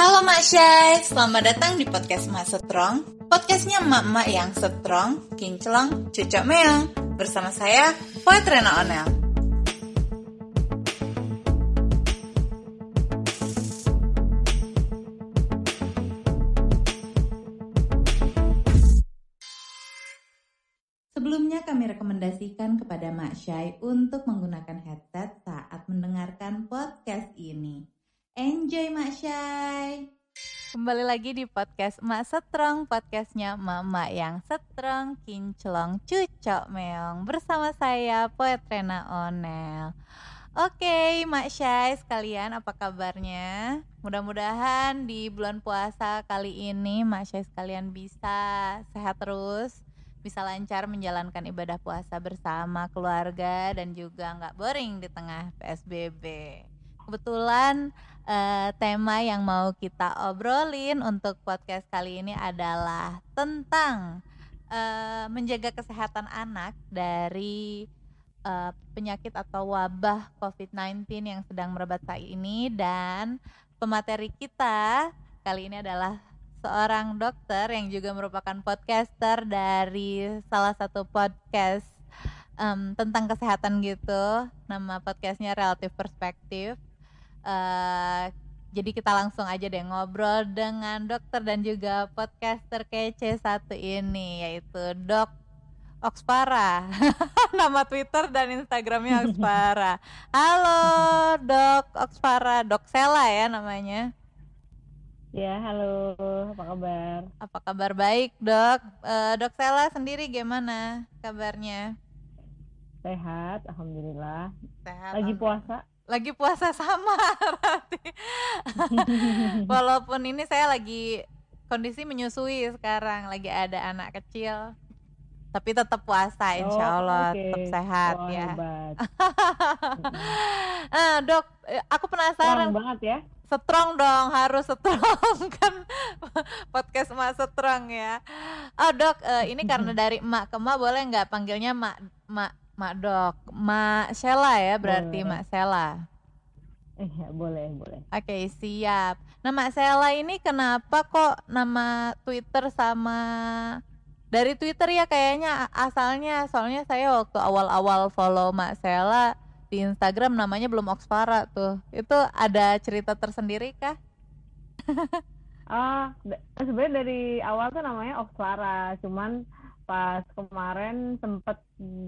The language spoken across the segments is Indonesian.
Halo Mak Syai, selamat datang di podcast Mak Strong Podcastnya emak-emak yang strong, kinclong, cucok meong. Bersama saya, Poet Rena Onel. Sebelumnya kami rekomendasikan kepada Mak Syai untuk menggunakan headset saat mendengarkan podcast ini. Enjoy Mak Syai. Kembali lagi di podcast Mak Setrong, podcastnya Mama yang Setrong, Kinclong, Cucok Meong bersama saya Poet Rena Onel. Oke, Mak Syai sekalian apa kabarnya? Mudah-mudahan di bulan puasa kali ini Mak Syai sekalian bisa sehat terus, bisa lancar menjalankan ibadah puasa bersama keluarga dan juga nggak boring di tengah PSBB. Kebetulan uh, tema yang mau kita obrolin untuk podcast kali ini adalah tentang uh, menjaga kesehatan anak dari uh, penyakit atau wabah COVID-19 yang sedang merebak saat ini dan pemateri kita kali ini adalah seorang dokter yang juga merupakan podcaster dari salah satu podcast um, tentang kesehatan gitu. Nama podcastnya Relative Perspective. Uh, jadi kita langsung aja deh ngobrol dengan dokter dan juga podcaster kece satu ini yaitu Dok Oxpara. Nama Twitter dan Instagramnya Oxpara. Halo Dok Oxpara, Dok Sela ya namanya. Ya, halo. Apa kabar? Apa kabar baik, Dok? Uh, dok Sela sendiri gimana kabarnya? Sehat, alhamdulillah. Sehat. Lagi puasa? Lagi puasa sama berarti. Walaupun ini saya lagi kondisi menyusui sekarang, lagi ada anak kecil. Tapi tetap puasa, insya Oh, Allah oke. tetap sehat Wah, ya. Eh, dok, eh, aku penasaran Strong banget ya. Strong dong, harus strong kan podcast emak strong ya. Oh dok, eh, ini karena dari emak ke emak boleh nggak panggilnya mak mak mak dok, mak Sheila ya berarti Boleh. mak Sheila. Eh, ya, boleh, boleh. Oke siap. Nah mak Sheila ini kenapa kok nama Twitter sama dari Twitter ya kayaknya asalnya soalnya saya waktu awal-awal follow mak Sheila di Instagram namanya belum Oxfara tuh. Itu ada cerita tersendiri kah? Ah, da- sebenarnya dari awal tuh namanya Oxfara, cuman pas kemarin sempet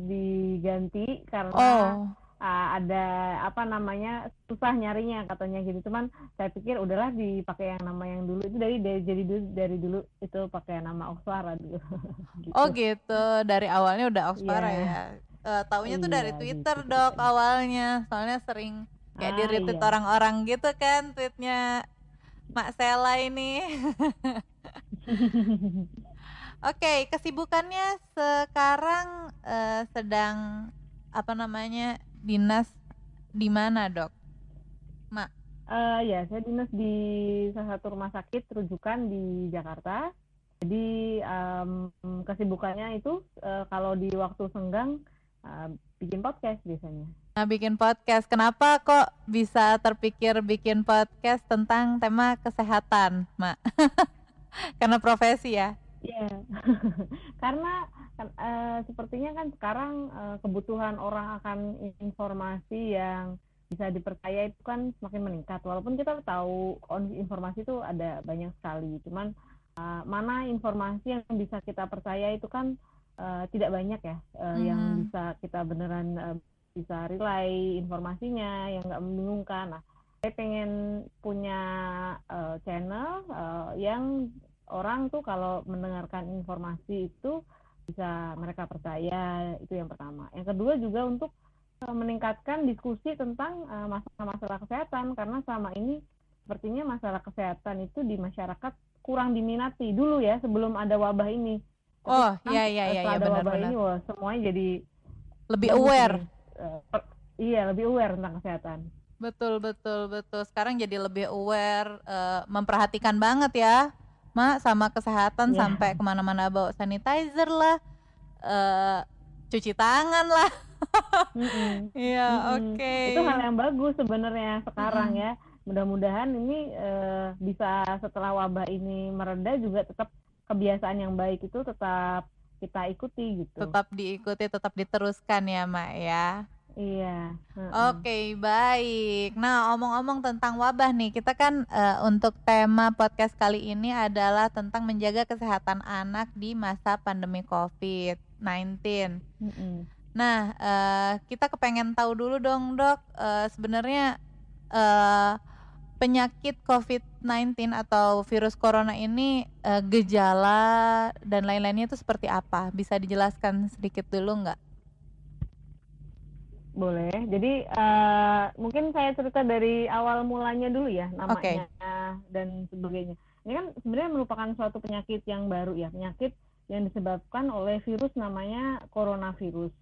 diganti karena Oh. ah, ada apa namanya susah nyarinya katanya gitu. Cuman saya pikir udahlah dipakai yang nama yang dulu itu dari dari jadi dulu dari dulu itu pakai nama Oxfara dulu. Gitu. Oh gitu, dari awalnya udah Oxfara Iya. ya. Eh, taunya tuh dari Iya, Twitter gitu dok awalnya, soalnya sering kayak Ah, di retweet iya. orang-orang gitu kan tweetnya Mak Sela ini. Oke, kesibukannya sekarang eh, sedang apa namanya dinas di mana dok? Eh, ya, saya dinas di salah satu rumah sakit rujukan di Jakarta. Jadi em, kesibukannya itu eh, kalau di waktu senggang eh, bikin podcast biasanya. Nah, bikin podcast. Kenapa kok bisa terpikir bikin podcast tentang tema kesehatan, Mak? Karena profesi ya. Iya, karena kan, eh, sepertinya kan sekarang eh, kebutuhan orang akan informasi yang bisa dipercaya itu kan semakin meningkat. Walaupun kita tahu informasi itu ada banyak sekali, cuman eh, mana informasi yang bisa kita percaya itu kan eh, tidak banyak ya, yang Hmm. bisa kita beneran eh, bisa relay informasinya, yang nggak membingungkan. Nah, saya pengen punya eh, channel eh, yang orang tuh kalau mendengarkan informasi itu bisa mereka percaya itu yang pertama. Yang kedua juga untuk eh, meningkatkan diskusi tentang eh, masalah-masalah kesehatan karena selama ini sepertinya masalah kesehatan itu di masyarakat kurang diminati dulu ya sebelum ada wabah ini. Tapi Oh, iya iya eh, iya ada wabah benar-benar. ini wah semuanya jadi Lebih aware. per- iya lebih aware tentang kesehatan. Betul betul betul. Sekarang jadi lebih aware, eh, memperhatikan banget ya, Mak, sama kesehatan Iya. sampai ke mana-mana bawa sanitizer lah, eh, cuci tangan lah. Iya, Mm-mm. oke. Itu hal yang bagus sebenarnya sekarang Mm-mm. ya. mudah-mudahan ini uh, bisa setelah wabah ini mereda juga tetap kebiasaan yang baik itu tetap kita ikuti gitu. Tetap diikuti, tetap diteruskan ya, Mak ya. Iya. Oke, okay, baik. Nah, omong-omong tentang wabah nih, kita kan uh, untuk tema podcast kali ini adalah tentang menjaga kesehatan anak di masa pandemi COVID-19. Mm -hmm. Nah, uh, kita kepengen tahu dulu dong, dok, uh, sebenarnya uh, penyakit COVID-19 atau virus corona ini uh, gejala dan lain-lainnya itu seperti apa? Bisa dijelaskan sedikit dulu nggak? Boleh. Jadi uh, mungkin saya cerita dari awal mulanya dulu ya namanya okay. dan sebagainya. Ini kan sebenarnya merupakan suatu penyakit yang baru ya, penyakit yang disebabkan oleh virus namanya coronavirus.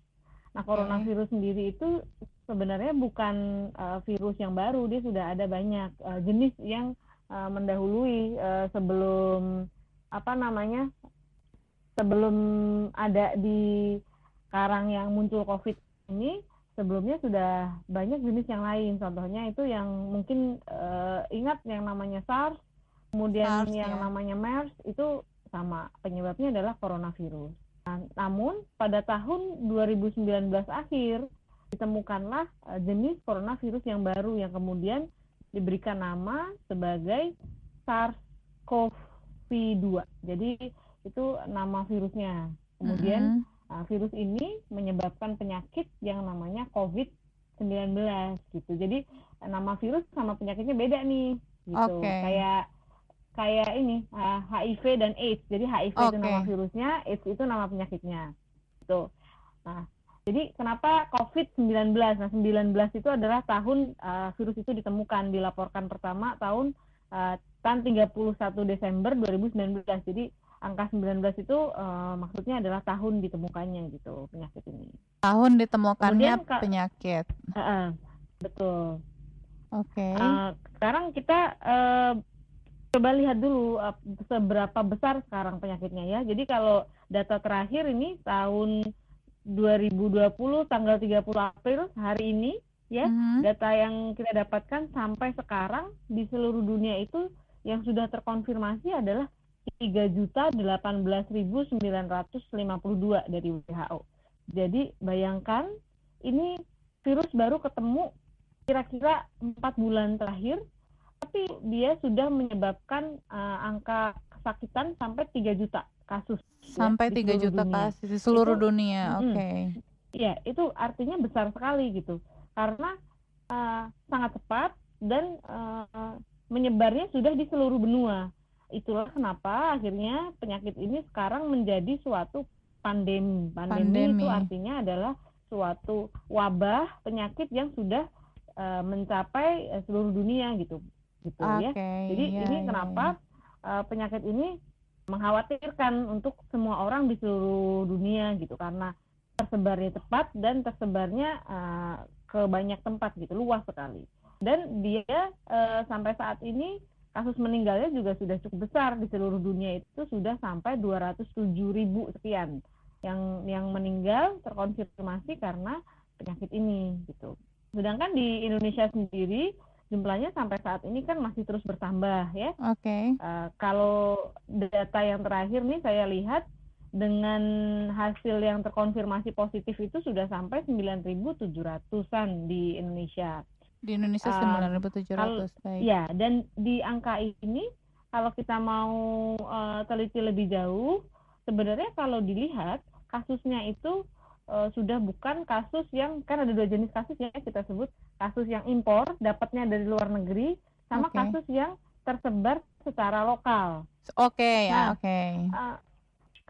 Nah, coronavirus okay. sendiri itu sebenarnya bukan uh, virus yang baru, dia sudah ada banyak uh, jenis yang uh, mendahului uh, sebelum apa namanya? sebelum ada di sekarang yang muncul COVID ini sebelumnya sudah banyak jenis yang lain. Contohnya itu yang mungkin uh, ingat yang namanya SARS, kemudian SARS, yang ya. namanya MERS itu sama penyebabnya adalah coronavirus. Nah, namun pada tahun 2019 akhir ditemukanlah uh, jenis coronavirus yang baru yang kemudian diberikan nama sebagai SARS-CoV-2. Jadi itu nama virusnya. Kemudian mm -hmm Nah, virus ini menyebabkan penyakit yang namanya COVID-19 gitu. Jadi nama virus sama penyakitnya beda nih gitu. Okay. Kayak kayak ini uh, HIV dan AIDS. Jadi HIV okay. itu nama virusnya, AIDS itu nama penyakitnya. Gitu. Nah, jadi kenapa COVID-19? Nah, 19 itu adalah tahun uh, virus itu ditemukan, dilaporkan pertama tahun uh, tahun 31 Desember 2019. Jadi angka 19 itu uh, maksudnya adalah tahun ditemukannya gitu penyakit ini. Tahun ditemukannya Kemudian, penyakit. Uh, uh, betul. Oke. Okay. Uh, sekarang kita uh, coba lihat dulu uh, seberapa besar sekarang penyakitnya ya. Jadi kalau data terakhir ini tahun 2020 tanggal 30 April hari ini ya, mm -hmm. data yang kita dapatkan sampai sekarang di seluruh dunia itu yang sudah terkonfirmasi adalah tiga juta delapan belas ribu sembilan ratus lima puluh dua dari WHO. Jadi bayangkan ini virus baru ketemu kira-kira empat bulan terakhir, tapi dia sudah menyebabkan uh, angka kesakitan sampai tiga juta kasus. Ya, sampai tiga ya, juta dunia. kasus di seluruh itu, dunia, oke. Okay. Iya, itu artinya besar sekali gitu, karena uh, sangat cepat dan uh, menyebarnya sudah di seluruh benua itulah kenapa akhirnya penyakit ini sekarang menjadi suatu pandemi. Pandemi, pandemi. itu artinya adalah suatu wabah penyakit yang sudah uh, mencapai uh, seluruh dunia gitu, gitu okay, ya. Jadi yeah, ini yeah, kenapa. Uh, penyakit ini mengkhawatirkan untuk semua orang di seluruh dunia gitu karena tersebarnya cepat dan tersebarnya uh, ke banyak tempat gitu luas sekali. Dan dia uh, sampai saat ini kasus meninggalnya juga sudah cukup besar di seluruh dunia itu sudah sampai 207 ribu sekian yang yang meninggal terkonfirmasi karena penyakit ini gitu. Sedangkan di Indonesia sendiri jumlahnya sampai saat ini kan masih terus bertambah ya. Oke. Okay. Uh, kalau data yang terakhir nih saya lihat dengan hasil yang terkonfirmasi positif itu sudah sampai 9.700-an di Indonesia. Di Indonesia sembilan ribu tujuh ratus. Ya, dan di angka ini kalau kita mau uh, teliti lebih jauh, sebenarnya kalau dilihat kasusnya itu uh, sudah bukan kasus yang kan ada dua jenis kasus ya kita sebut kasus yang impor dapatnya dari luar negeri sama okay. kasus yang tersebar secara lokal. Oke okay, ya, nah, oke. Okay. Uh,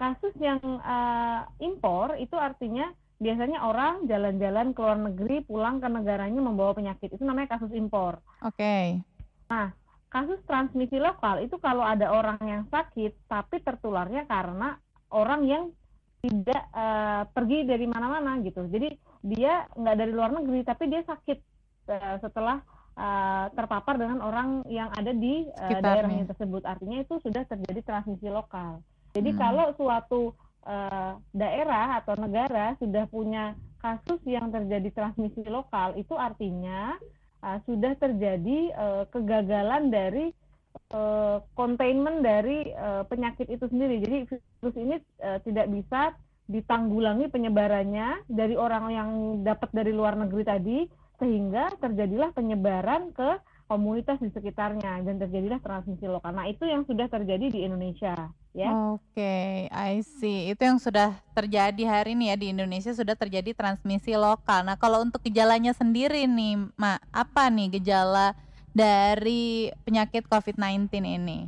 kasus yang uh, impor itu artinya biasanya orang jalan-jalan ke luar negeri pulang ke negaranya membawa penyakit itu namanya kasus impor. Oke. Okay. Nah, kasus transmisi lokal itu kalau ada orang yang sakit tapi tertularnya karena orang yang tidak uh, pergi dari mana-mana gitu. Jadi dia nggak dari luar negeri tapi dia sakit uh, setelah uh, terpapar dengan orang yang ada di uh, daerahnya tersebut. Artinya itu sudah terjadi transmisi lokal. Jadi hmm. kalau suatu uh, daerah atau negara sudah punya kasus yang terjadi transmisi lokal, itu artinya uh, sudah terjadi uh, kegagalan dari uh, containment dari uh, penyakit itu sendiri. Jadi virus ini uh, tidak bisa ditanggulangi penyebarannya dari orang yang dapat dari luar negeri tadi sehingga terjadilah penyebaran ke komunitas di sekitarnya dan terjadilah transmisi lokal. Nah, itu yang sudah terjadi di Indonesia, ya. Oke, okay, I see. Itu yang sudah terjadi hari ini ya di Indonesia sudah terjadi transmisi lokal. Nah, kalau untuk gejalanya sendiri nih, Ma, apa nih gejala dari penyakit COVID-19 ini?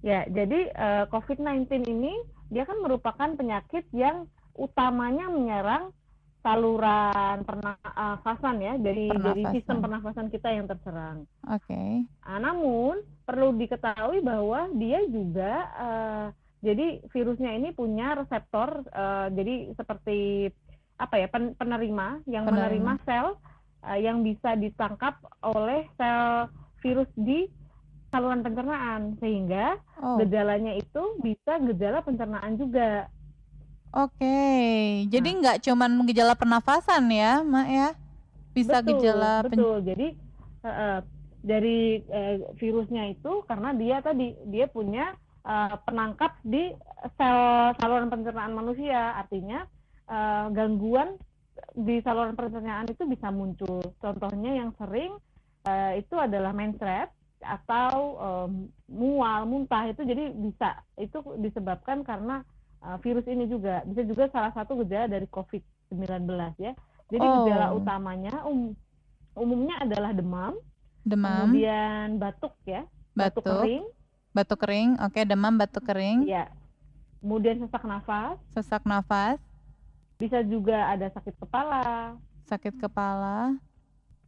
Ya, jadi uh, eh, COVID-19 ini dia kan merupakan penyakit yang utamanya menyerang saluran pernafasan ya dari pernafasan. dari sistem pernafasan kita yang terserang. Oke. Okay. Nah, namun perlu diketahui bahwa dia juga uh, jadi virusnya ini punya reseptor uh, jadi seperti apa ya pen, penerima yang penerima. menerima sel uh, yang bisa ditangkap oleh sel virus di saluran pencernaan sehingga oh. gejalanya itu bisa gejala pencernaan juga Oke, jadi nah. nggak cuman gejala pernafasan ya, Mak ya? Bisa betul, gejala betul. Jadi uh, uh, dari uh, virusnya itu karena dia tadi dia punya uh, penangkap di sel saluran pencernaan manusia, artinya uh, gangguan di saluran pencernaan itu bisa muncul. Contohnya yang sering uh, itu adalah menstruasi atau um, mual, muntah itu jadi bisa itu disebabkan karena uh, virus ini juga. Bisa juga salah satu gejala dari COVID-19 ya. Jadi oh. gejala utamanya um, umumnya adalah demam, demam, kemudian batuk ya, batuk, batuk. kering, batuk kering, oke okay, demam, batuk kering, ya, kemudian sesak nafas, sesak nafas, bisa juga ada sakit kepala, sakit kepala,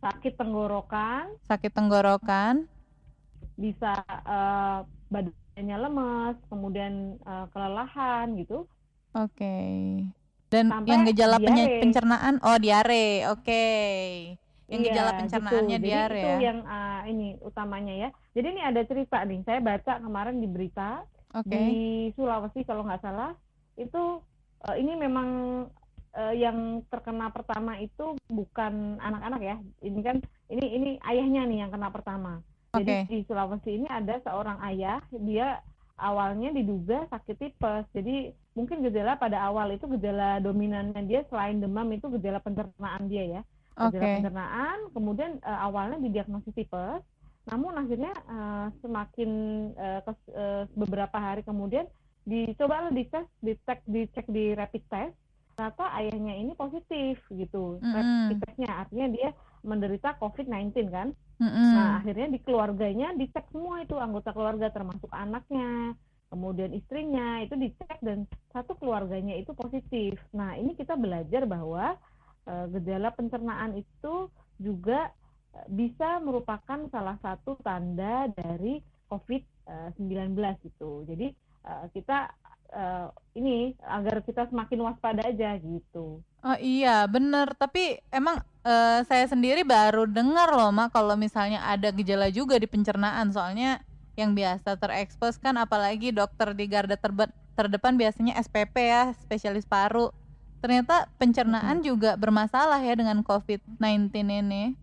sakit tenggorokan, sakit tenggorokan, bisa uh, badan badannya lemes, kemudian uh, kelelahan gitu. Oke. Okay. Dan Sampai yang gejala diare. pencernaan, oh diare, oke. Okay. Yang iya, gejala pencernaannya gitu. diare Jadi itu ya. yang uh, ini utamanya ya. Jadi ini ada cerita nih, saya baca kemarin di berita okay. di Sulawesi kalau nggak salah itu uh, ini memang uh, yang terkena pertama itu bukan anak-anak ya. Ini kan ini ini ayahnya nih yang kena pertama. Jadi okay. di Sulawesi ini ada seorang ayah, dia awalnya diduga sakit tipes. Jadi mungkin gejala pada awal itu gejala dominannya dia selain demam itu gejala pencernaan dia ya. Gejala okay. pencernaan, kemudian uh, awalnya didiagnosis tipes. Namun akhirnya uh, semakin uh, kes, uh, beberapa hari kemudian dicoba dites, dicek, dicek di rapid test, ternyata ayahnya ini positif gitu. Mm -hmm. Rapid testnya artinya dia menderita COVID-19 kan. Mm-hmm. Nah, akhirnya di keluarganya dicek semua itu anggota keluarga termasuk anaknya, kemudian istrinya itu dicek dan satu keluarganya itu positif. Nah, ini kita belajar bahwa e, gejala pencernaan itu juga e, bisa merupakan salah satu tanda dari COVID-19 itu. Jadi e, kita uh, ini agar kita semakin waspada aja gitu. Oh iya, bener. Tapi emang uh, saya sendiri baru dengar loh, Mak, kalau misalnya ada gejala juga di pencernaan. Soalnya yang biasa terekspos kan apalagi dokter di garda terdepan biasanya SPP ya, spesialis paru. Ternyata pencernaan hmm. juga bermasalah ya dengan COVID-19 ini.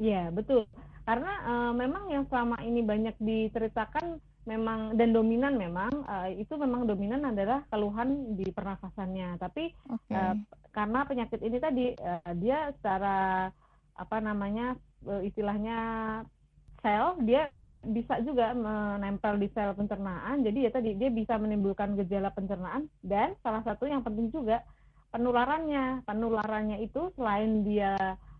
Iya, betul. Karena uh, memang yang selama ini banyak diceritakan memang dan dominan memang uh, itu memang dominan adalah keluhan di pernafasannya tapi okay. uh, eh, karena penyakit ini tadi uh, dia secara apa namanya uh, istilahnya sel dia bisa juga menempel di sel pencernaan jadi ya tadi dia bisa menimbulkan gejala pencernaan dan salah satu yang penting juga penularannya penularannya itu selain dia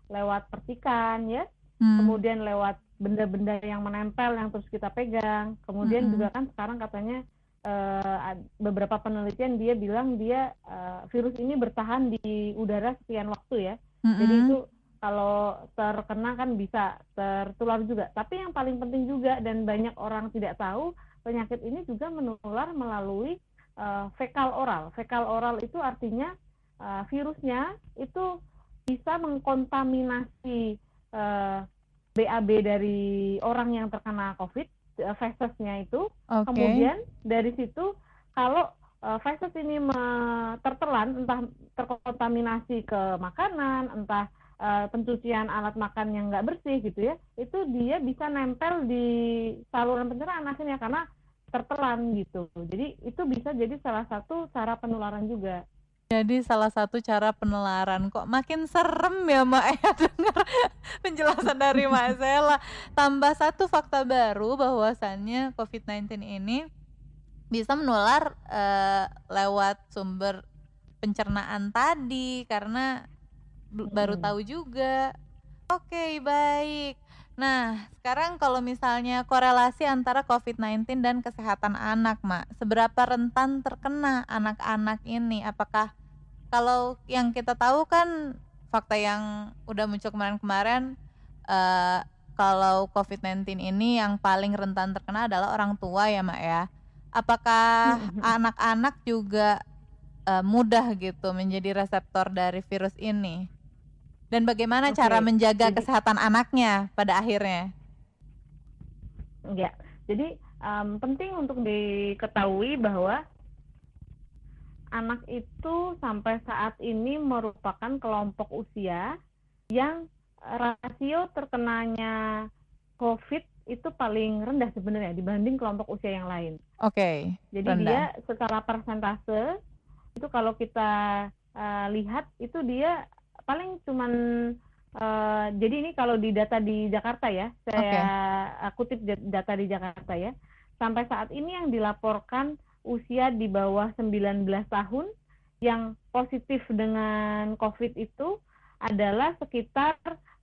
lewat percikan ya hmm. kemudian lewat benda-benda yang menempel yang terus kita pegang. Kemudian mm -hmm. juga kan sekarang katanya uh, beberapa penelitian dia bilang dia uh, virus ini bertahan di udara sekian waktu ya. Mm -hmm. Jadi itu kalau terkena kan bisa tertular juga. Tapi yang paling penting juga dan banyak orang tidak tahu penyakit ini juga menular melalui uh, fekal oral. Fekal oral itu artinya uh, virusnya itu bisa mengkontaminasi uh, BAB dari orang yang terkena COVID, fesesnya itu. Okay. Kemudian dari situ kalau uh, feses ini tertelan, entah terkontaminasi ke makanan, entah uh, pencucian alat makan yang nggak bersih gitu ya, itu dia bisa nempel di saluran pencernaan akhirnya karena tertelan gitu. Jadi itu bisa jadi salah satu cara penularan juga. Jadi salah satu cara penularan kok makin serem ya Mbak ya dengar penjelasan dari Mbak Sela. Tambah satu fakta baru bahwasannya COVID-19 ini bisa menular uh, lewat sumber pencernaan tadi karena hmm. baru tahu juga. Oke, baik. Nah, sekarang kalau misalnya korelasi antara COVID-19 dan kesehatan anak, Mak, seberapa rentan terkena anak-anak ini? Apakah kalau yang kita tahu kan fakta yang udah muncul kemarin-kemarin uh, kalau COVID-19 ini yang paling rentan terkena adalah orang tua ya mak ya. Apakah anak-anak juga uh, mudah gitu menjadi reseptor dari virus ini? Dan bagaimana okay. cara menjaga jadi, kesehatan anaknya pada akhirnya? Ya, jadi um, penting untuk diketahui bahwa anak itu sampai saat ini merupakan kelompok usia yang rasio terkenanya COVID itu paling rendah sebenarnya dibanding kelompok usia yang lain. Oke. Okay, Jadi rendah. dia secara persentase itu kalau kita uh, lihat itu dia paling cuman uh, jadi ini kalau di data di Jakarta ya, saya okay. kutip data di Jakarta ya. Sampai saat ini yang dilaporkan usia di bawah 19 tahun yang positif dengan COVID itu adalah sekitar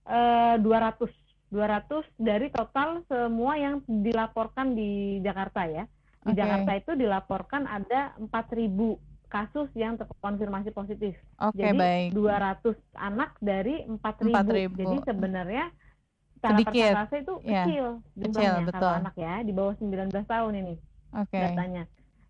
uh, 200 200 dari total semua yang dilaporkan di Jakarta ya. Di okay. Jakarta itu dilaporkan ada 4.000 kasus yang terkonfirmasi positif. Okay, Jadi baik. 200 anak dari 4.000. 4 Jadi sebenarnya secara Sedikit. persentase itu yeah. kecil jumlahnya kecil, betul. anak ya di bawah 19 tahun ini okay. datanya.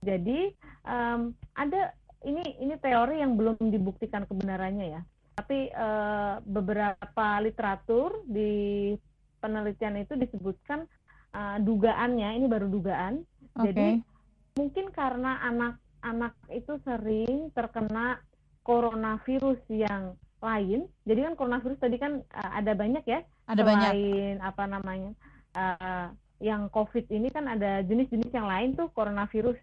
Jadi um, ada ini ini teori yang belum dibuktikan kebenarannya ya. Tapi uh, beberapa literatur di penelitian itu disebutkan uh, dugaannya ini baru dugaan. Okay. Jadi mungkin karena anak-anak itu sering terkena coronavirus yang lain. Jadi kan coronavirus tadi kan uh, ada banyak ya. Ada selain banyak. apa namanya? Uh, yang COVID ini kan ada jenis-jenis yang lain tuh coronavirus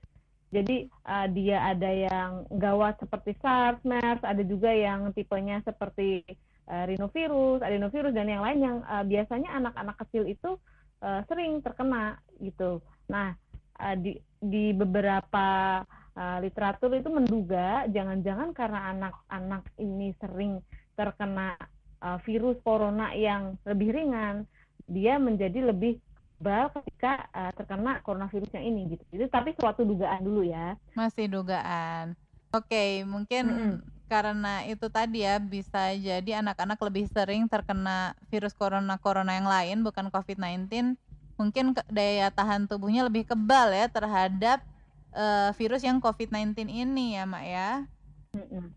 jadi uh, dia ada yang gawat seperti SARS, MERS, ada juga yang tipenya seperti uh, rhinovirus, adenovirus dan yang lain yang uh, biasanya anak-anak kecil itu uh, sering terkena gitu. Nah, uh, di di beberapa uh, literatur itu menduga jangan-jangan karena anak-anak ini sering terkena uh, virus corona yang lebih ringan, dia menjadi lebih bal ketika uh, terkena coronavirusnya ini gitu. Itu tapi suatu dugaan dulu ya. Masih dugaan. Oke, okay, mungkin mm -hmm. karena itu tadi ya bisa jadi anak-anak lebih sering terkena virus corona-corona yang lain bukan COVID-19. Mungkin daya tahan tubuhnya lebih kebal ya terhadap uh, virus yang COVID-19 ini ya, Mak ya.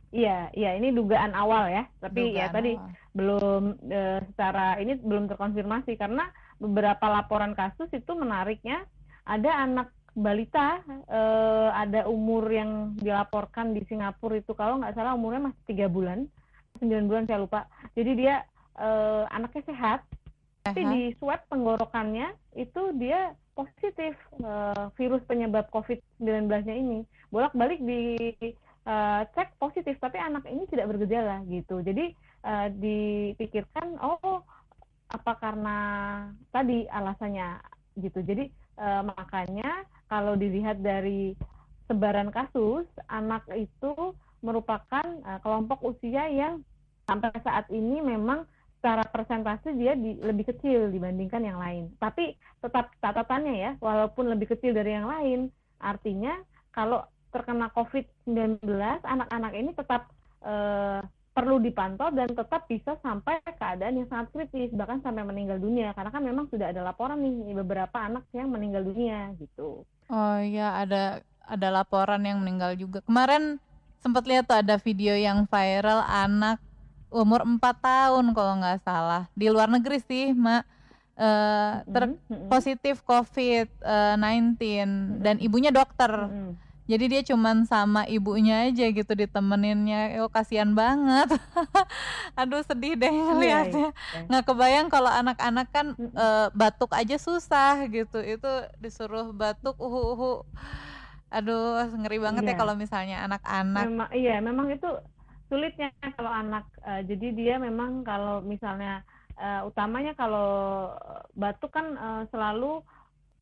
Iya, iya ini dugaan awal ya. Tapi ya dugaan ya tadi awal. belum e, secara ini belum terkonfirmasi karena beberapa laporan kasus itu menariknya ada anak balita eh, ada umur yang dilaporkan di Singapura itu kalau nggak salah umurnya masih tiga bulan sembilan bulan saya lupa jadi dia eh, anaknya sehat. Tapi di swab tenggorokannya itu dia positif eh, virus penyebab COVID-19-nya ini. Bolak-balik di uh, cek positif tapi anak ini tidak bergejala gitu. Jadi uh, dipikirkan oh apa karena tadi alasannya gitu. Jadi e, makanya kalau dilihat dari sebaran kasus, anak itu merupakan e, kelompok usia yang sampai saat ini memang secara persentase dia di, lebih kecil dibandingkan yang lain. Tapi tetap catatannya ya, walaupun lebih kecil dari yang lain, artinya kalau terkena COVID-19, anak-anak ini tetap e, perlu dipantau dan tetap bisa sampai keadaan yang sangat kritis bahkan sampai meninggal dunia karena kan memang sudah ada laporan nih beberapa anak yang meninggal dunia gitu. Oh iya ada ada laporan yang meninggal juga. Kemarin sempat lihat tuh ada video yang viral anak umur 4 tahun kalau nggak salah di luar negeri sih, Mak. Uh, ter positif COVID-19 mm -hmm. dan ibunya dokter. Jadi dia cuman sama ibunya aja gitu ditemeninnya yo kasihan banget aduh sedih deh Iya, ngeliatnya iya. nggak kebayang kalau anak-anak kan Mm-mm. eh, batuk aja susah gitu itu disuruh batuk uhu uhu aduh ngeri banget ya Iya. kalau misalnya anak-anak Memang iya, memang itu sulitnya kalau anak. eh, jadi dia memang kalau misalnya eh, utamanya kalau batuk kan eh, selalu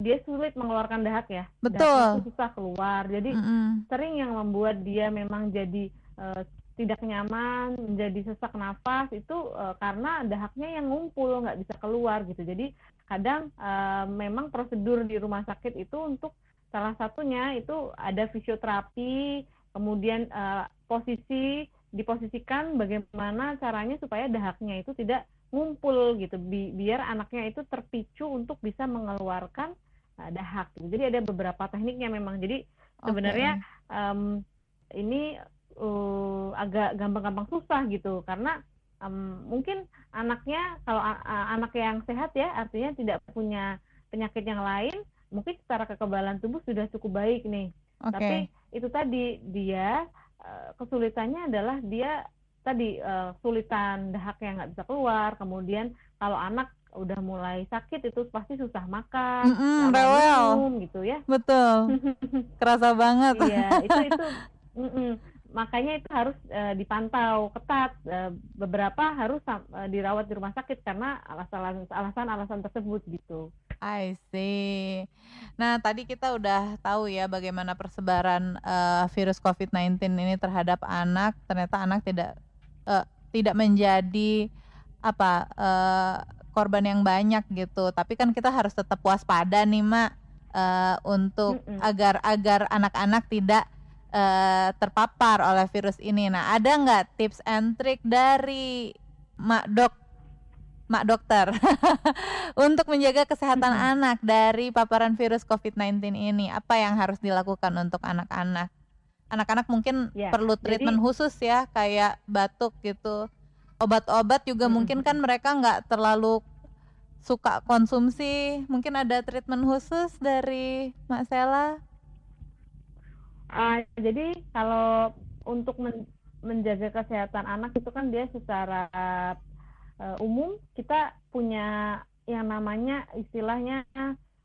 dia sulit mengeluarkan dahak ya. Betul itu susah keluar. Jadi Mm-mm. sering yang membuat dia memang jadi eh, tidak nyaman, menjadi sesak nafas itu eh, karena dahaknya yang ngumpul nggak bisa keluar gitu. Jadi kadang eh, memang prosedur di rumah sakit itu untuk salah satunya itu ada fisioterapi, kemudian eh, posisi diposisikan bagaimana caranya supaya dahaknya itu tidak ngumpul gitu, bi- biar anaknya itu terpicu untuk bisa mengeluarkan eh, dahak. gitu. Jadi ada beberapa tekniknya memang. Jadi sebenarnya em, ini eh, agak gampang-gampang susah gitu karena em, mungkin anaknya kalau anak yang sehat ya artinya tidak punya penyakit yang lain mungkin secara kekebalan tubuh sudah cukup baik nih Oke. tapi itu tadi dia eh, kesulitannya adalah dia tadi eh, sulitan dahaknya nggak bisa keluar kemudian kalau anak udah mulai sakit itu pasti susah makan Mm-mm, lama rewel. minum gitu ya. Betul. Kerasa banget. Iya, itu itu mm-mm. Makanya itu harus eh, dipantau ketat. Eh, beberapa harus eh, dirawat di rumah sakit karena alasan alasan-alasan tersebut gitu. I see. Nah, tadi kita udah tahu ya bagaimana persebaran eh, virus COVID-19 ini terhadap anak. Ternyata anak tidak eh, tidak menjadi apa eh, korban yang banyak gitu. Tapi kan kita harus tetap waspada nih, Mak, eh, untuk Mm-mm. agar agar anak-anak tidak eh, terpapar oleh virus ini. Nah, ada nggak tips and trick dari Mak Dok Mak dokter untuk menjaga kesehatan Mm-mm. anak dari paparan virus COVID-19 ini apa yang harus dilakukan untuk anak-anak? Anak-anak mungkin Ya, perlu treatment jadi khusus ya kayak batuk gitu. Obat-obat juga mm-mm, mungkin kan mereka nggak terlalu suka konsumsi. Mungkin ada treatment khusus dari Mak Sela? Ah, jadi kalau untuk men- menjaga kesehatan anak itu kan dia secara eh, umum kita punya yang namanya istilahnya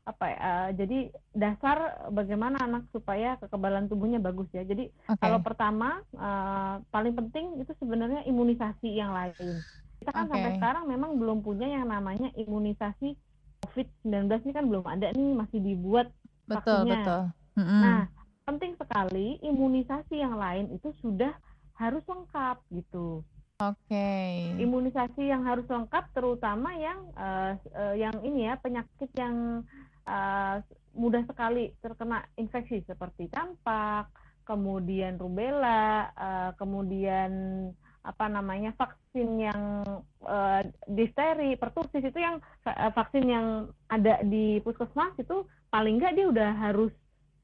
apa ya? eh, jadi dasar bagaimana anak supaya kekebalan tubuhnya bagus ya. Jadi Oke. kalau pertama eh, paling penting itu sebenarnya imunisasi yang lain. Kita kan sampai Oke. sekarang memang belum punya yang namanya imunisasi COVID-19 ini kan belum ada nih masih dibuat Betul, vaksinnya. betul. Mm-mm. Nah, penting sekali imunisasi yang lain itu sudah harus lengkap gitu. Oke. Imunisasi yang harus lengkap terutama yang eh, eh, yang ini ya penyakit yang eh, mudah sekali terkena infeksi seperti campak, kemudian rubella, eh, kemudian apa namanya vaksin yang eh, difteri, pertusis itu yang eh, vaksin yang ada di puskesmas itu paling nggak dia udah harus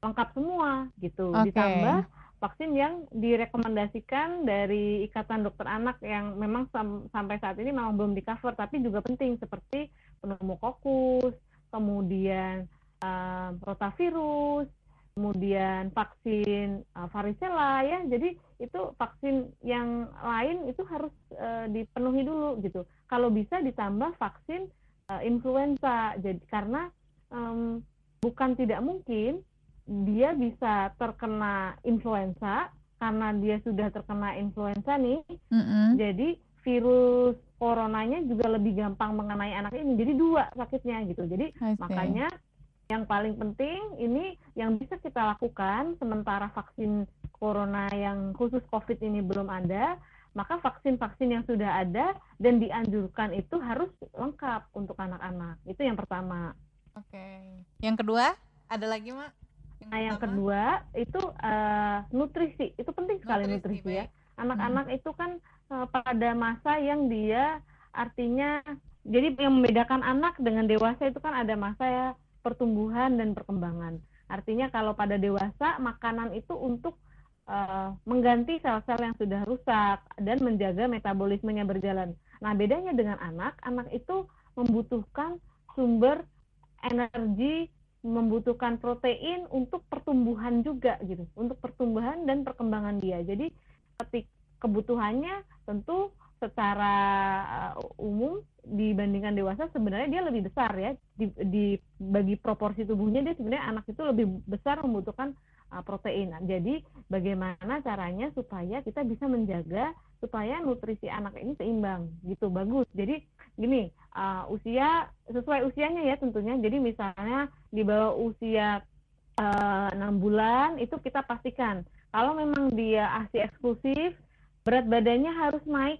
lengkap semua gitu. Oke. Ditambah vaksin yang direkomendasikan dari Ikatan Dokter Anak yang memang sam- sampai saat ini memang belum di cover tapi juga penting seperti pneumokokus, kemudian eh, rotavirus, kemudian vaksin eh, varicella ya. Jadi itu vaksin yang lain itu harus eh, dipenuhi dulu gitu. Kalau bisa ditambah vaksin eh, influenza. Jadi karena em, bukan tidak mungkin dia bisa terkena influenza karena dia sudah terkena influenza nih, Mm-mm. jadi virus coronanya juga lebih gampang mengenai anak ini. Jadi dua sakitnya gitu. Jadi makanya yang paling penting ini yang bisa kita lakukan sementara vaksin corona yang khusus COVID ini belum ada, maka vaksin-vaksin yang sudah ada dan dianjurkan itu harus lengkap untuk anak-anak. Itu yang pertama. Oke. Yang kedua, ada lagi, Mak? Nah, yang kedua itu eh, nutrisi. Itu penting sekali Nutrisi, nutrisi, ya. Anak-anak itu kan eh, pada masa yang dia artinya jadi yang membedakan anak dengan dewasa itu kan ada masa ya pertumbuhan dan perkembangan. Artinya kalau pada dewasa makanan itu untuk eh, mengganti sel-sel yang sudah rusak dan menjaga metabolismenya berjalan. Nah, bedanya dengan anak, anak itu membutuhkan sumber energi membutuhkan protein untuk pertumbuhan juga gitu, untuk pertumbuhan dan perkembangan dia. Jadi ketik kebutuhannya tentu secara uh, umum dibandingkan dewasa sebenarnya dia lebih besar ya di, di bagi proporsi tubuhnya dia sebenarnya anak itu lebih besar membutuhkan uh, protein. Nah, jadi bagaimana caranya supaya kita bisa menjaga supaya nutrisi anak ini seimbang gitu bagus. Jadi gini uh, usia sesuai usianya ya tentunya. Jadi misalnya di bawah usia enam uh, bulan itu kita pastikan kalau memang dia asi eksklusif berat badannya harus naik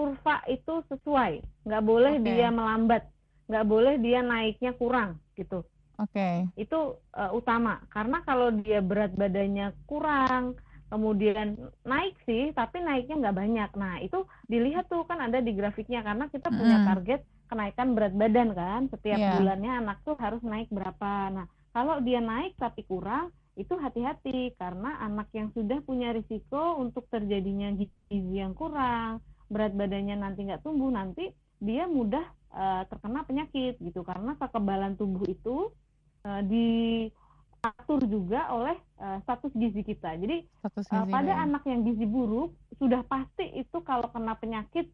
kurva itu sesuai, nggak boleh okay. dia melambat, nggak boleh dia naiknya kurang gitu. Oke. Okay. Itu uh, utama karena kalau dia berat badannya kurang, kemudian naik sih, tapi naiknya nggak banyak. Nah itu dilihat tuh kan ada di grafiknya karena kita punya target kenaikan berat badan kan, setiap yeah. bulannya anak tuh harus naik berapa. Nah kalau dia naik tapi kurang, itu hati-hati karena anak yang sudah punya risiko untuk terjadinya gizi yang kurang, berat badannya nanti nggak tumbuh nanti dia mudah uh, terkena penyakit gitu karena kekebalan tubuh itu uh, diatur juga oleh uh, status gizi kita. Jadi status gizi uh, pada ya. anak yang gizi buruk sudah pasti itu kalau kena penyakit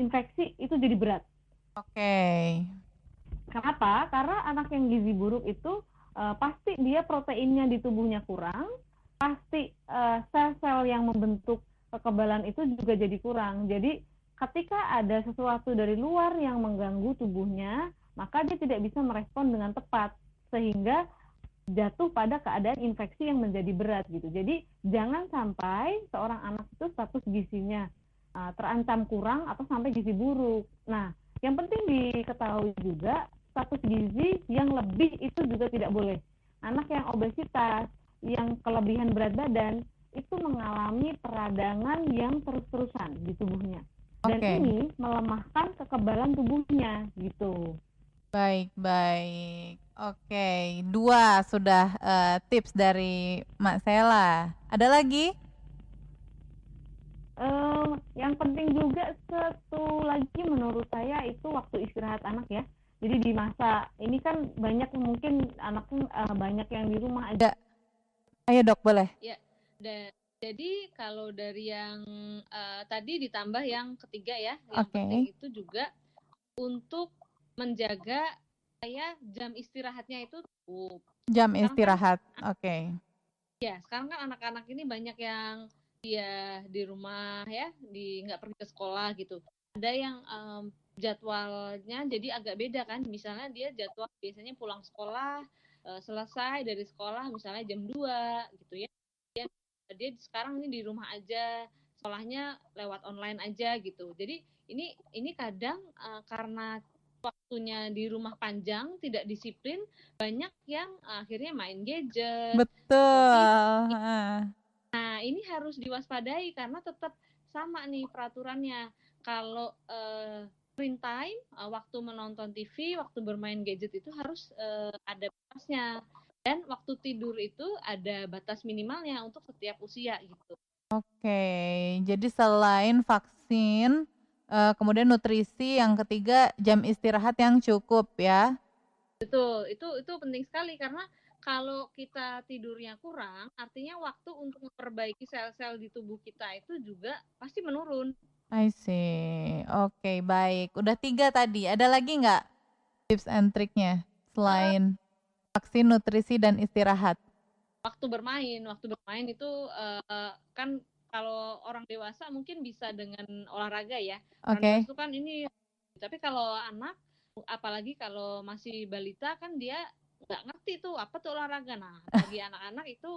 infeksi itu jadi berat. Oke. Okay. Kenapa? Karena anak yang gizi buruk itu uh, pasti dia proteinnya di tubuhnya kurang, pasti sel-sel uh, yang membentuk kekebalan itu juga jadi kurang. Jadi ketika ada sesuatu dari luar yang mengganggu tubuhnya, maka dia tidak bisa merespon dengan tepat sehingga jatuh pada keadaan infeksi yang menjadi berat gitu. Jadi jangan sampai seorang anak itu status gizinya uh, terancam kurang atau sampai gizi buruk. Nah, yang penting diketahui juga status gizi yang lebih itu juga tidak boleh. Anak yang obesitas, yang kelebihan berat badan itu mengalami peradangan yang terus-terusan di tubuhnya. Dan okay. ini melemahkan kekebalan tubuhnya gitu. Baik, baik. Oke, dua sudah uh, tips dari Mak Sela. Ada lagi? Uh, yang penting juga satu lagi menurut saya itu waktu istirahat anak ya. Jadi di masa ini kan banyak mungkin anaknya uh, banyak yang di rumah aja. Ayo dok boleh. Ya, dan jadi kalau dari yang uh, tadi ditambah yang ketiga ya, yang okay. penting itu juga untuk menjaga saya jam istirahatnya itu cukup. Jam sekarang kan istirahat, kan, oke. Okay. Ya, sekarang kan anak-anak ini banyak yang dia di rumah ya, di nggak pergi ke sekolah gitu. Ada yang um, jadwalnya jadi agak beda kan. Misalnya dia jadwal biasanya pulang sekolah uh, selesai dari sekolah misalnya jam 2 gitu ya dia sekarang ini di rumah aja sekolahnya lewat online aja gitu jadi ini ini kadang uh, karena waktunya di rumah panjang tidak disiplin banyak yang akhirnya main gadget. Betul. Nah ini harus diwaspadai karena tetap sama nih peraturannya. Kalau uh, screen time uh, waktu menonton TV waktu bermain gadget itu harus uh, ada batasnya. Dan waktu tidur itu ada batas minimalnya untuk setiap usia gitu. Oke, jadi selain vaksin, uh, kemudian nutrisi, yang ketiga jam istirahat yang cukup ya. Betul, itu itu penting sekali karena kalau kita tidurnya kurang, artinya waktu untuk memperbaiki sel-sel di tubuh kita itu juga pasti menurun. I see. Oke, baik. Udah tiga tadi. Ada lagi nggak tips and triknya selain? Uh, vaksin, nutrisi, dan istirahat? Waktu bermain, waktu bermain itu uh, kan kalau orang dewasa mungkin bisa dengan olahraga ya. Oke. Okay. Itu kan ini, tapi kalau anak, apalagi kalau masih balita kan dia nggak ngerti tuh apa tuh olahraga. Nah, bagi anak-anak itu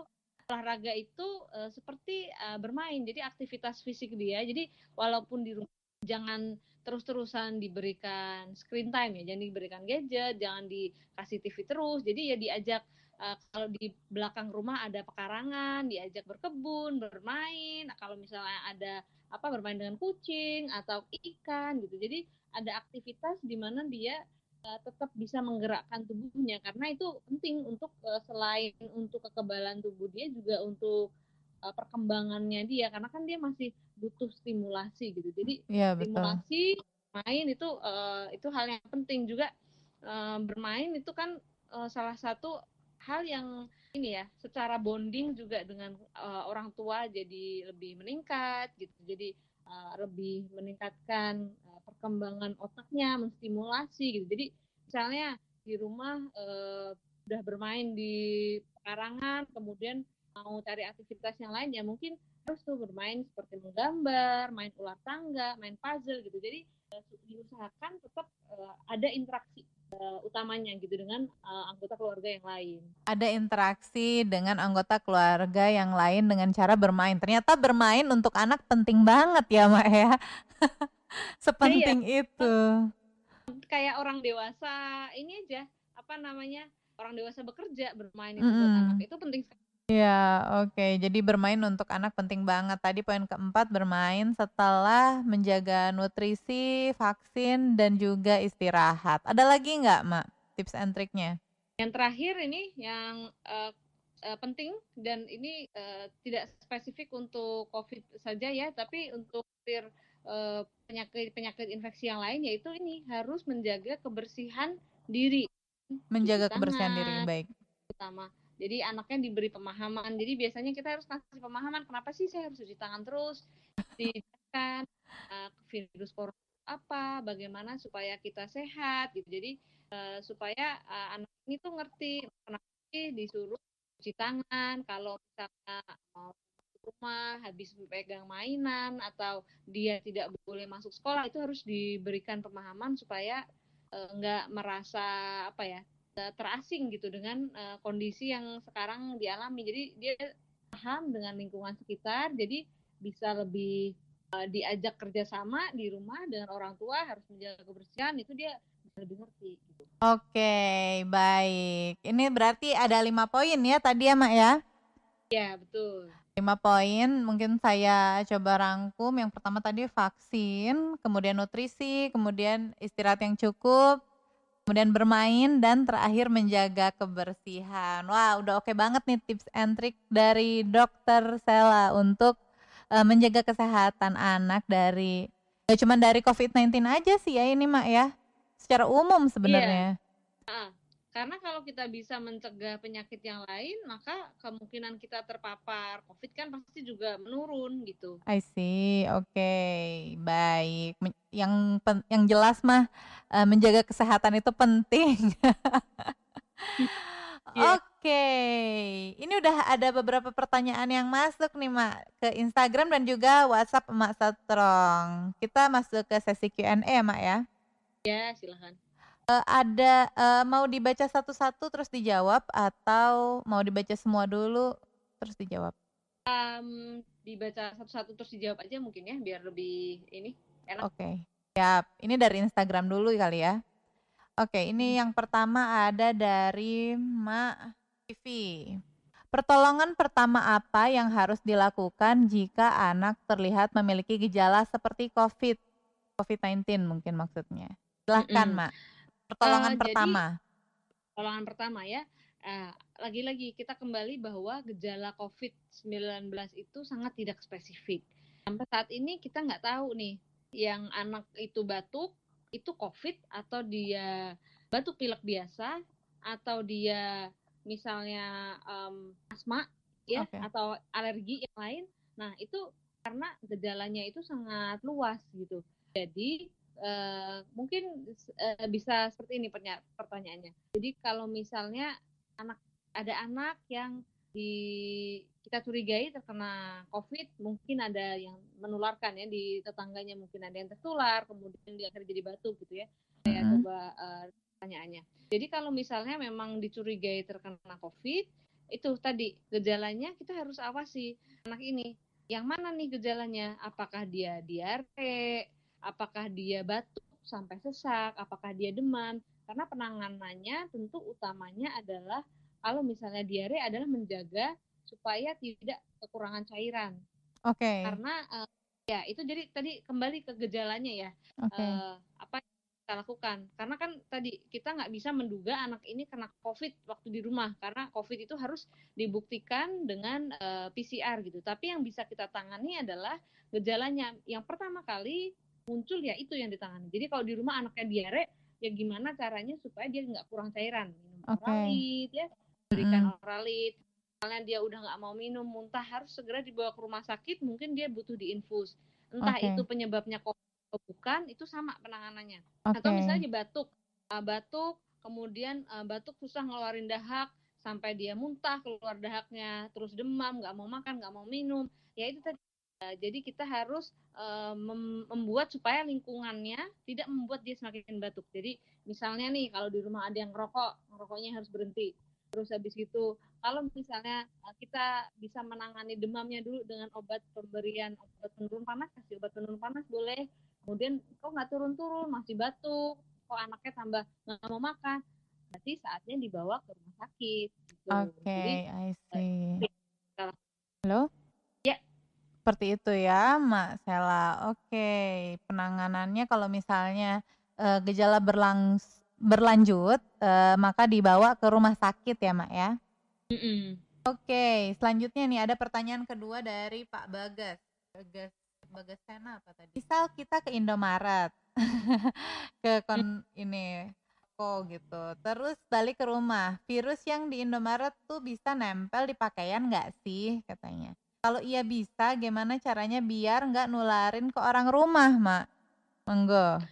olahraga itu uh, seperti uh, bermain, jadi aktivitas fisik dia. Jadi walaupun di rumah jangan terus-terusan diberikan screen time ya, jangan diberikan gadget, jangan dikasih TV terus. Jadi ya diajak uh, kalau di belakang rumah ada pekarangan, diajak berkebun, bermain. Nah, kalau misalnya ada apa bermain dengan kucing atau ikan gitu. Jadi ada aktivitas di mana dia uh, tetap bisa menggerakkan tubuhnya. Karena itu penting untuk uh, selain untuk kekebalan tubuh dia juga untuk uh, perkembangannya dia. Karena kan dia masih butuh stimulasi gitu. Jadi ya, stimulasi main itu uh, itu hal yang penting juga. Uh, bermain itu kan uh, salah satu hal yang ini ya secara bonding juga dengan uh, orang tua jadi lebih meningkat gitu. Jadi uh, lebih meningkatkan uh, perkembangan otaknya menstimulasi gitu. Jadi misalnya di rumah uh, udah bermain di pekarangan kemudian mau cari aktivitas yang lain ya mungkin harus tuh bermain seperti menggambar main ular tangga main puzzle gitu. Jadi diusahakan tetap uh, ada interaksi uh, utamanya gitu dengan uh, anggota keluarga yang lain. Ada interaksi dengan anggota keluarga yang lain dengan cara bermain. Ternyata bermain untuk anak penting banget ya, Mak ya. Sepenting iya. itu. Kayak orang dewasa ini aja, apa namanya? Orang dewasa bekerja, bermain itu mm -hmm. buat anak itu penting sekali Iya, oke. Jadi bermain untuk anak penting banget. Tadi poin keempat bermain setelah menjaga nutrisi, vaksin, dan juga istirahat. Ada lagi nggak, Mak, tips and triknya? Yang terakhir ini yang uh, uh, penting dan ini uh, tidak spesifik untuk COVID saja ya, tapi untuk penyakit-penyakit uh, infeksi yang lain yaitu ini harus menjaga kebersihan diri. Menjaga kebersihan diri, baik. Utama jadi anaknya diberi pemahaman. Jadi biasanya kita harus kasih pemahaman kenapa sih saya harus cuci tangan terus? Dijelaskan uh, virus corona apa? Bagaimana supaya kita sehat gitu. Jadi uh, supaya uh, anak ini tuh ngerti kenapa sih disuruh cuci tangan kalau misalnya mau rumah habis pegang mainan atau dia tidak boleh masuk sekolah itu harus diberikan pemahaman supaya nggak merasa apa ya terasing gitu dengan uh, kondisi yang sekarang dialami. Jadi dia paham dengan lingkungan sekitar, jadi bisa lebih uh, diajak kerjasama di rumah dengan orang tua harus menjaga kebersihan itu dia bisa lebih ngerti. Gitu. Oke, baik. Ini berarti ada lima poin ya tadi ya, Mak ya? Ya, betul. Lima poin, mungkin saya coba rangkum. Yang pertama tadi vaksin, kemudian nutrisi, kemudian istirahat yang cukup, kemudian bermain dan terakhir menjaga kebersihan. Wah, udah oke okay banget nih tips and trick dari Dokter Sela untuk uh, menjaga kesehatan anak dari ya cuma dari COVID-19 aja sih ya ini Mak ya. Secara umum sebenarnya. Iya. Uh, karena kalau kita bisa mencegah penyakit yang lain, maka kemungkinan kita terpapar COVID kan pasti juga menurun gitu. I see, oke, okay. baik. Yang yang jelas mah uh, menjaga kesehatan itu penting. yeah. Oke, okay. ini udah ada beberapa pertanyaan yang masuk nih Mak ke Instagram dan juga WhatsApp Mak Satrong. Kita masuk ke sesi Q&A ya Mak ya? Ya, silahkan uh, ada uh, mau dibaca satu-satu terus dijawab atau mau dibaca semua dulu terus dijawab? Um, dibaca satu-satu terus dijawab aja mungkin ya biar lebih ini enak. Oke. Okay. Siap. Ini dari Instagram dulu kali ya. Oke, okay, ini hmm. yang pertama ada dari Ma TV. Pertolongan pertama apa yang harus dilakukan jika anak terlihat memiliki gejala seperti COVID? COVID-19 mungkin maksudnya. Silahkan, mm -mm. Mak. Pertolongan uh, pertama. Jadi, pertolongan pertama ya. lagi lagi-lagi kita kembali bahwa gejala COVID-19 itu sangat tidak spesifik. Sampai saat ini kita nggak tahu nih, yang anak itu batuk itu COVID atau dia batuk pilek biasa atau dia misalnya um, asma ya okay. atau alergi yang lain. Nah itu karena gejalanya itu sangat luas gitu. Jadi Uh, mungkin uh, bisa seperti ini pertanyaannya. Jadi kalau misalnya anak ada anak yang di kita curigai terkena COVID, mungkin ada yang menularkan ya di tetangganya mungkin ada yang tertular, kemudian dia akhirnya jadi batuk gitu ya. Saya mm-hmm. coba uh, pertanyaannya. Jadi kalau misalnya memang dicurigai terkena COVID, itu tadi gejalanya kita harus awasi anak ini. Yang mana nih gejalanya? Apakah dia diare? Apakah dia batuk sampai sesak, apakah dia demam. Karena penanganannya tentu utamanya adalah kalau misalnya diare adalah menjaga supaya tidak kekurangan cairan. Oke. Okay. Karena uh, ya itu jadi tadi kembali ke gejalanya ya. Okay. Uh, eh, apa yang kita lakukan? Karena kan tadi kita nggak bisa menduga anak ini kena COVID waktu di rumah karena COVID itu harus dibuktikan dengan uh, eh, PCR gitu. Tapi yang bisa kita tangani adalah gejalanya. Yang pertama kali muncul ya itu yang ditangani. Jadi kalau di rumah anaknya diare, ya gimana caranya supaya dia nggak kurang cairan, minum okay. ya, berikan mm-hmm. oralit misalnya dia udah nggak mau minum muntah harus segera dibawa ke rumah sakit mungkin dia butuh diinfus entah okay. itu penyebabnya kok bukan itu sama penanganannya okay. atau misalnya batuk uh, batuk kemudian uh, batuk susah ngeluarin dahak sampai dia muntah keluar dahaknya terus demam nggak mau makan nggak mau minum ya itu tadi jadi kita harus uh, mem membuat supaya lingkungannya tidak membuat dia semakin batuk. Jadi misalnya nih kalau di rumah ada yang ngerokok ngerokoknya harus berhenti. Terus habis itu kalau misalnya kita bisa menangani demamnya dulu dengan obat pemberian obat penurun panas kasih obat penurun panas boleh. Kemudian kok nggak turun-turun? Masih batuk. Kok anaknya tambah nggak mau makan? Berarti saatnya dibawa ke rumah sakit gitu. oke okay, I see. halo seperti itu ya Mak Sela oke okay. penanganannya kalau misalnya uh, gejala berlangs berlanjut uh, maka dibawa ke rumah sakit ya Mak ya mm -mm. oke okay. selanjutnya nih ada pertanyaan kedua dari Pak Bagas Bagas Bagasena apa tadi? Misal kita ke Indomaret, ke kon ini kok gitu. Terus balik ke rumah, virus yang di Indomaret tuh bisa nempel di pakaian nggak sih katanya? Kalau iya bisa, gimana caranya biar nggak nularin ke orang rumah, Mak? Monggo.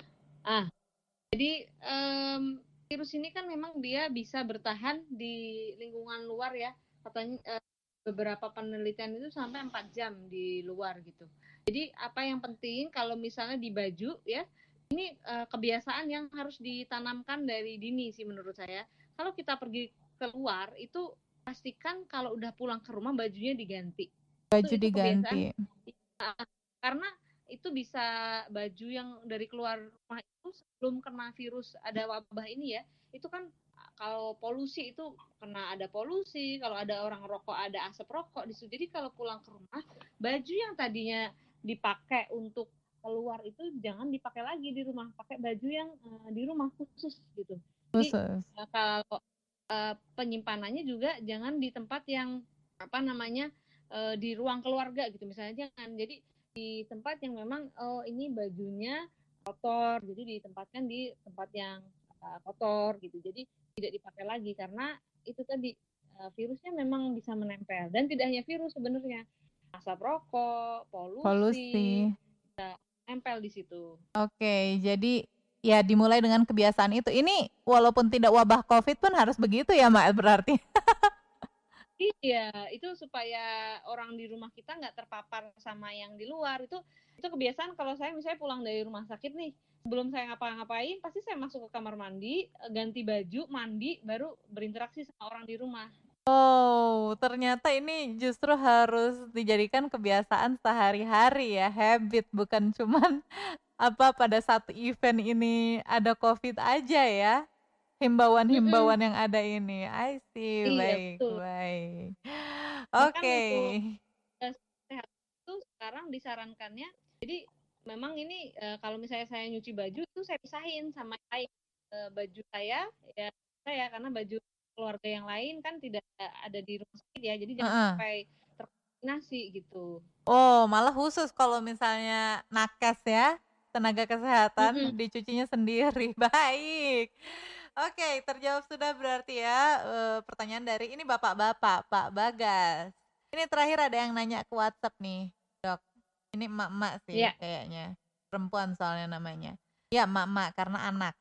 Ah, jadi um, virus ini kan memang dia bisa bertahan di lingkungan luar ya. Katanya uh, beberapa penelitian itu sampai 4 jam di luar gitu. Jadi apa yang penting kalau misalnya di baju ya, ini uh, kebiasaan yang harus ditanamkan dari dini sih menurut saya. Kalau kita pergi keluar itu pastikan kalau udah pulang ke rumah bajunya diganti. Baju itu, diganti. karena itu bisa baju yang dari keluar rumah itu sebelum kena virus ada wabah ini ya, itu kan kalau polusi itu kena ada polusi, kalau ada orang rokok ada asap rokok di situ. Jadi kalau pulang ke rumah, baju yang tadinya dipakai untuk keluar itu jangan dipakai lagi di rumah, pakai baju yang uh, di rumah khusus gitu. Jadi uh, kalau uh, penyimpanannya juga jangan di tempat yang apa namanya uh, di ruang keluarga gitu misalnya jangan. Jadi di tempat yang memang oh ini bajunya kotor, jadi ditempatkan di tempat yang uh, kotor gitu. Jadi tidak dipakai lagi karena itu tadi uh, virusnya memang bisa menempel dan tidak hanya virus sebenarnya asap rokok polusi, polusi. bisa nempel di situ. Oke, jadi ya dimulai dengan kebiasaan itu. Ini walaupun tidak wabah COVID pun harus begitu ya, Mak berarti. iya, itu supaya orang di rumah kita nggak terpapar sama yang di luar. Itu itu kebiasaan kalau saya misalnya pulang dari rumah sakit nih, sebelum saya ngapa-ngapain pasti saya masuk ke kamar mandi ganti baju mandi baru berinteraksi sama orang di rumah Oh, ternyata ini justru harus dijadikan kebiasaan sehari-hari ya, habit bukan cuman apa pada satu event ini ada COVID aja ya. Himbauan-himbauan yang ada ini. I see. Iya, baik, betul. baik. Oke. Okay. Sehat itu sekarang disarankannya jadi memang ini uh, kalau misalnya saya nyuci baju itu saya pisahin sama lain uh, baju saya ya saya karena baju keluarga yang lain kan tidak ada di rumah sakit ya jadi jangan uh -uh. sampai terkontaminasi gitu oh malah khusus kalau misalnya nakes ya tenaga kesehatan mm -hmm. dicucinya sendiri baik oke terjawab sudah berarti ya uh, pertanyaan dari ini bapak-bapak Pak Bagas ini terakhir ada yang nanya ke WhatsApp nih dok ini emak-emak sih yeah. kayaknya. Perempuan soalnya namanya. Ya, emak-emak karena anak.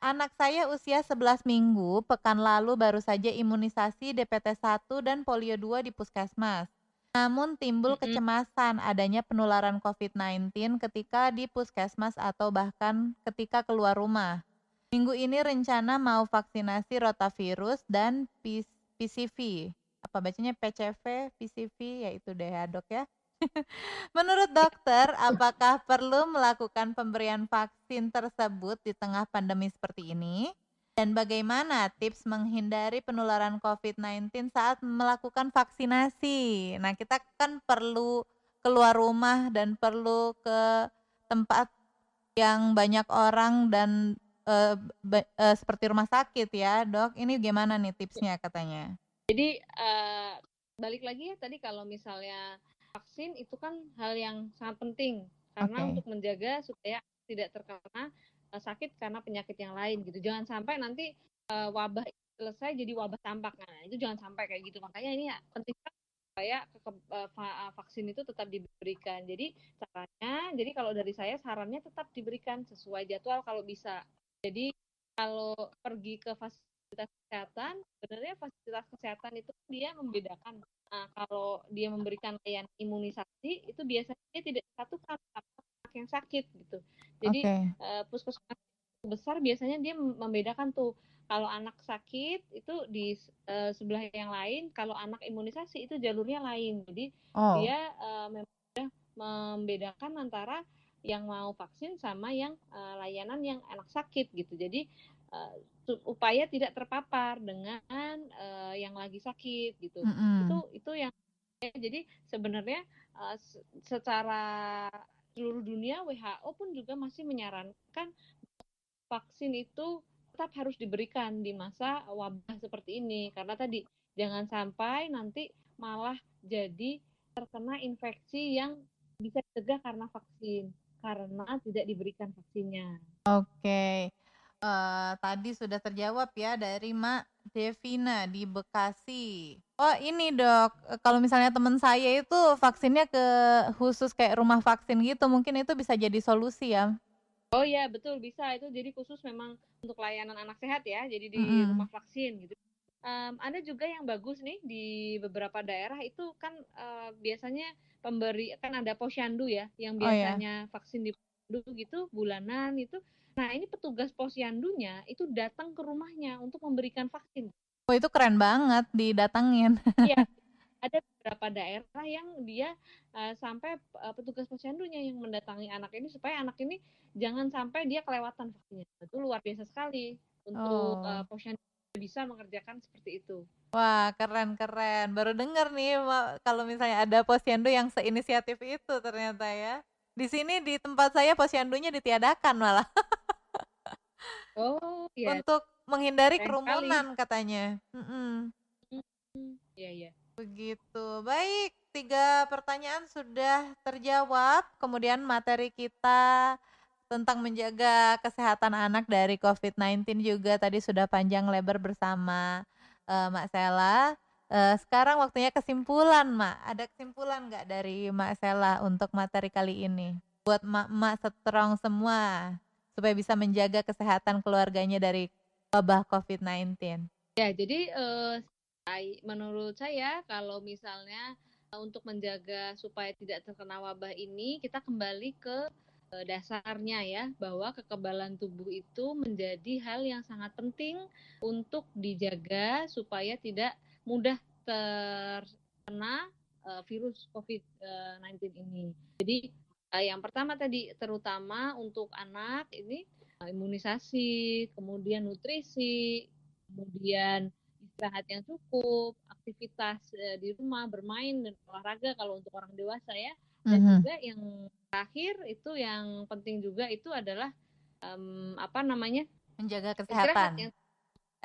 Anak saya usia 11 minggu, pekan lalu baru saja imunisasi DPT 1 dan polio 2 di puskesmas. Namun timbul kecemasan adanya penularan COVID-19 ketika di puskesmas atau bahkan ketika keluar rumah. Minggu ini rencana mau vaksinasi rotavirus dan PCV. Apa bacanya PCV, PCV, yaitu deh ya dok ya. Menurut dokter, apakah perlu melakukan pemberian vaksin tersebut di tengah pandemi seperti ini? Dan bagaimana tips menghindari penularan COVID-19 saat melakukan vaksinasi? Nah, kita kan perlu keluar rumah dan perlu ke tempat yang banyak orang dan uh, uh, seperti rumah sakit ya, Dok. Ini gimana nih tipsnya katanya? Jadi uh, balik lagi ya tadi kalau misalnya vaksin itu kan hal yang sangat penting karena okay. untuk menjaga supaya tidak terkena uh, sakit karena penyakit yang lain gitu. Jangan sampai nanti uh, wabah selesai jadi wabah campak. Nah, itu jangan sampai kayak gitu. Makanya ini penting supaya uh, vaksin itu tetap diberikan. Jadi caranya, jadi kalau dari saya sarannya tetap diberikan sesuai jadwal kalau bisa. Jadi kalau pergi ke fasilitas kesehatan, sebenarnya fasilitas kesehatan itu dia membedakan. Nah, kalau dia memberikan layanan imunisasi itu biasanya tidak disatukan anak yang sakit gitu. Jadi okay. uh, puskesmas besar biasanya dia membedakan tuh kalau anak sakit itu di uh, sebelah yang lain, kalau anak imunisasi itu jalurnya lain. Jadi oh. dia uh, memang membedakan antara yang mau vaksin sama yang uh, layanan yang anak sakit gitu. Jadi uh, upaya tidak terpapar dengan uh, yang lagi sakit gitu. Mm -hmm. Itu itu yang ya, jadi sebenarnya uh, secara seluruh dunia WHO pun juga masih menyarankan vaksin itu tetap harus diberikan di masa wabah seperti ini karena tadi jangan sampai nanti malah jadi terkena infeksi yang bisa dicegah karena vaksin karena tidak diberikan vaksinnya. Oke. Uh, tadi sudah terjawab ya dari Mak Devina di Bekasi. Oh ini dok, kalau misalnya teman saya itu vaksinnya ke khusus kayak rumah vaksin gitu, mungkin itu bisa jadi solusi ya? Oh iya betul bisa itu jadi khusus memang untuk layanan anak sehat ya jadi di rumah vaksin gitu. Um, ada juga yang bagus nih di beberapa daerah itu kan uh, biasanya pemberi kan ada posyandu ya yang biasanya oh, iya. vaksin di posyandu gitu bulanan itu. Nah ini petugas posyandunya itu datang ke rumahnya untuk memberikan vaksin. Oh itu keren banget didatangin. Iya ada beberapa daerah yang dia uh, sampai uh, petugas posyandunya yang mendatangi anak ini supaya anak ini jangan sampai dia kelewatan vaksinnya. Itu luar biasa sekali untuk oh. uh, posyandu bisa mengerjakan seperti itu. Wah, keren-keren. Baru dengar nih kalau misalnya ada posyandu yang seinisiatif itu ternyata ya. Di sini di tempat saya posyandunya ditiadakan malah. oh, iya. Untuk menghindari kerumunan katanya. Mm -mm. Iya, iya. Begitu. Baik, tiga pertanyaan sudah terjawab. Kemudian materi kita tentang menjaga kesehatan anak dari COVID-19 juga tadi sudah panjang lebar bersama uh, Mak Sela. Uh, sekarang waktunya kesimpulan, Mak. Ada kesimpulan nggak dari Mak Sela untuk materi kali ini? Buat mak-mak strong semua, supaya bisa menjaga kesehatan keluarganya dari wabah COVID-19. Ya, jadi uh, menurut saya kalau misalnya untuk menjaga supaya tidak terkena wabah ini kita kembali ke dasarnya ya bahwa kekebalan tubuh itu menjadi hal yang sangat penting untuk dijaga supaya tidak mudah terkena e, virus COVID-19 ini. Jadi yang pertama tadi terutama untuk anak ini imunisasi, kemudian nutrisi, kemudian istirahat yang cukup, aktivitas uh, di rumah, bermain dan olahraga kalau untuk orang dewasa ya. Dan mm -hmm. juga yang terakhir itu yang penting juga itu adalah um, apa namanya? menjaga kesehatan. Yang,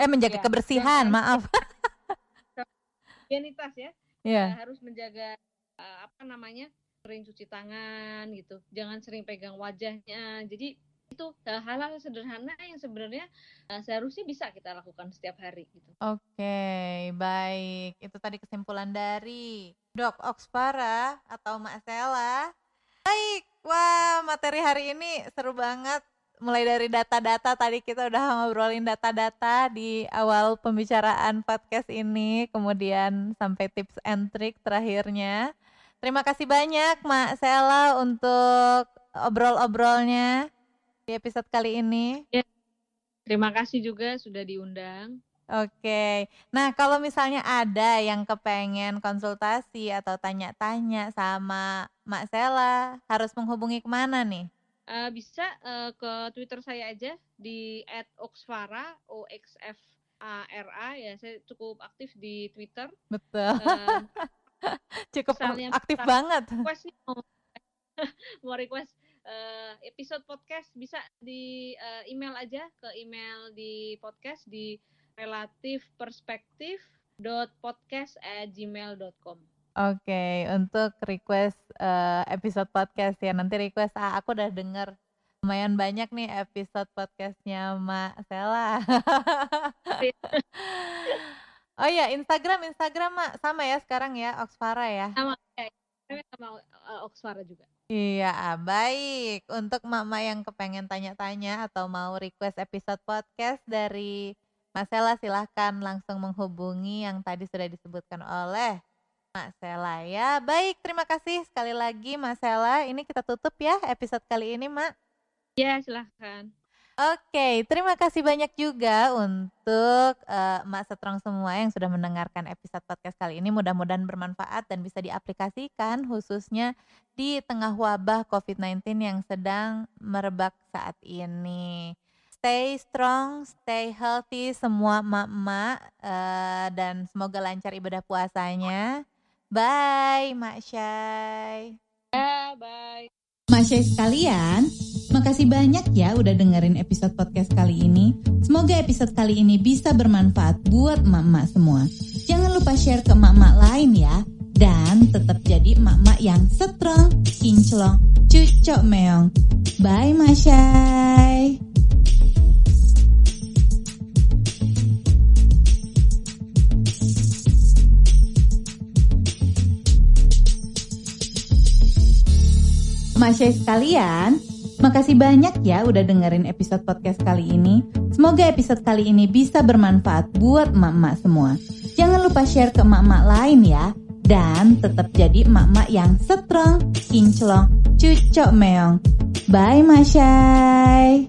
eh menjaga ya, kebersihan, maaf. Higienitas ya. Yeah. Harus menjaga uh, apa namanya? sering cuci tangan gitu. Jangan sering pegang wajahnya. Jadi itu hal-hal sederhana yang sebenarnya uh, seharusnya bisa kita lakukan setiap hari gitu. Oke, okay, baik. Itu tadi kesimpulan dari Dok Oxpara atau Mak Sela. Baik, wah materi hari ini seru banget. Mulai dari data-data tadi kita udah ngobrolin data-data di awal pembicaraan podcast ini, kemudian sampai tips and trick terakhirnya. Terima kasih banyak Mak Sela untuk obrol-obrolnya di episode kali ini. Ya. Terima kasih juga sudah diundang. Oke. Nah, kalau misalnya ada yang kepengen konsultasi atau tanya-tanya sama Mak Sela, harus menghubungi ke mana nih? Uh, bisa uh, ke Twitter saya aja di @oxfara o x f a r a ya. Saya cukup aktif di Twitter. Betul. Uh, cukup aktif banget. Request, mau, mau request uh, episode podcast bisa di uh, email aja ke email di podcast di relatif perspektif podcast at gmail.com Oke, okay, untuk request uh, episode podcast ya nanti request ah, aku udah denger lumayan banyak nih episode podcastnya Mak Sela. oh ya Instagram Instagram Mak sama ya sekarang ya Oxfara ya. Sama ya, sama uh, Oxfara juga. Iya, ah, baik. Untuk mama yang kepengen tanya-tanya atau mau request episode podcast dari Mas Sela silahkan langsung menghubungi yang tadi sudah disebutkan oleh Mas Sela ya. Baik, terima kasih sekali lagi Mas Sela. Ini kita tutup ya episode kali ini, Mak. Ya, silahkan. Oke, terima kasih banyak juga untuk uh, Mak Setrong semua yang sudah mendengarkan episode podcast kali ini. Mudah-mudahan bermanfaat dan bisa diaplikasikan khususnya di tengah wabah COVID-19 yang sedang merebak saat ini. Stay strong, stay healthy semua emak-emak uh, dan semoga lancar ibadah puasanya. Bye, Mak Syai. Ya, bye. Masya sekalian, makasih banyak ya udah dengerin episode podcast kali ini. Semoga episode kali ini bisa bermanfaat buat emak-emak semua. Jangan lupa share ke emak-emak lain ya. Dan tetap jadi emak-emak yang strong, kinclong, cucok meong. Bye Masyai. Masya sekalian, makasih banyak ya udah dengerin episode podcast kali ini. Semoga episode kali ini bisa bermanfaat buat emak-emak semua. Jangan lupa share ke emak-emak lain ya. Dan tetap jadi emak-emak yang strong, kinclong, cucok meong. Bye Masyai.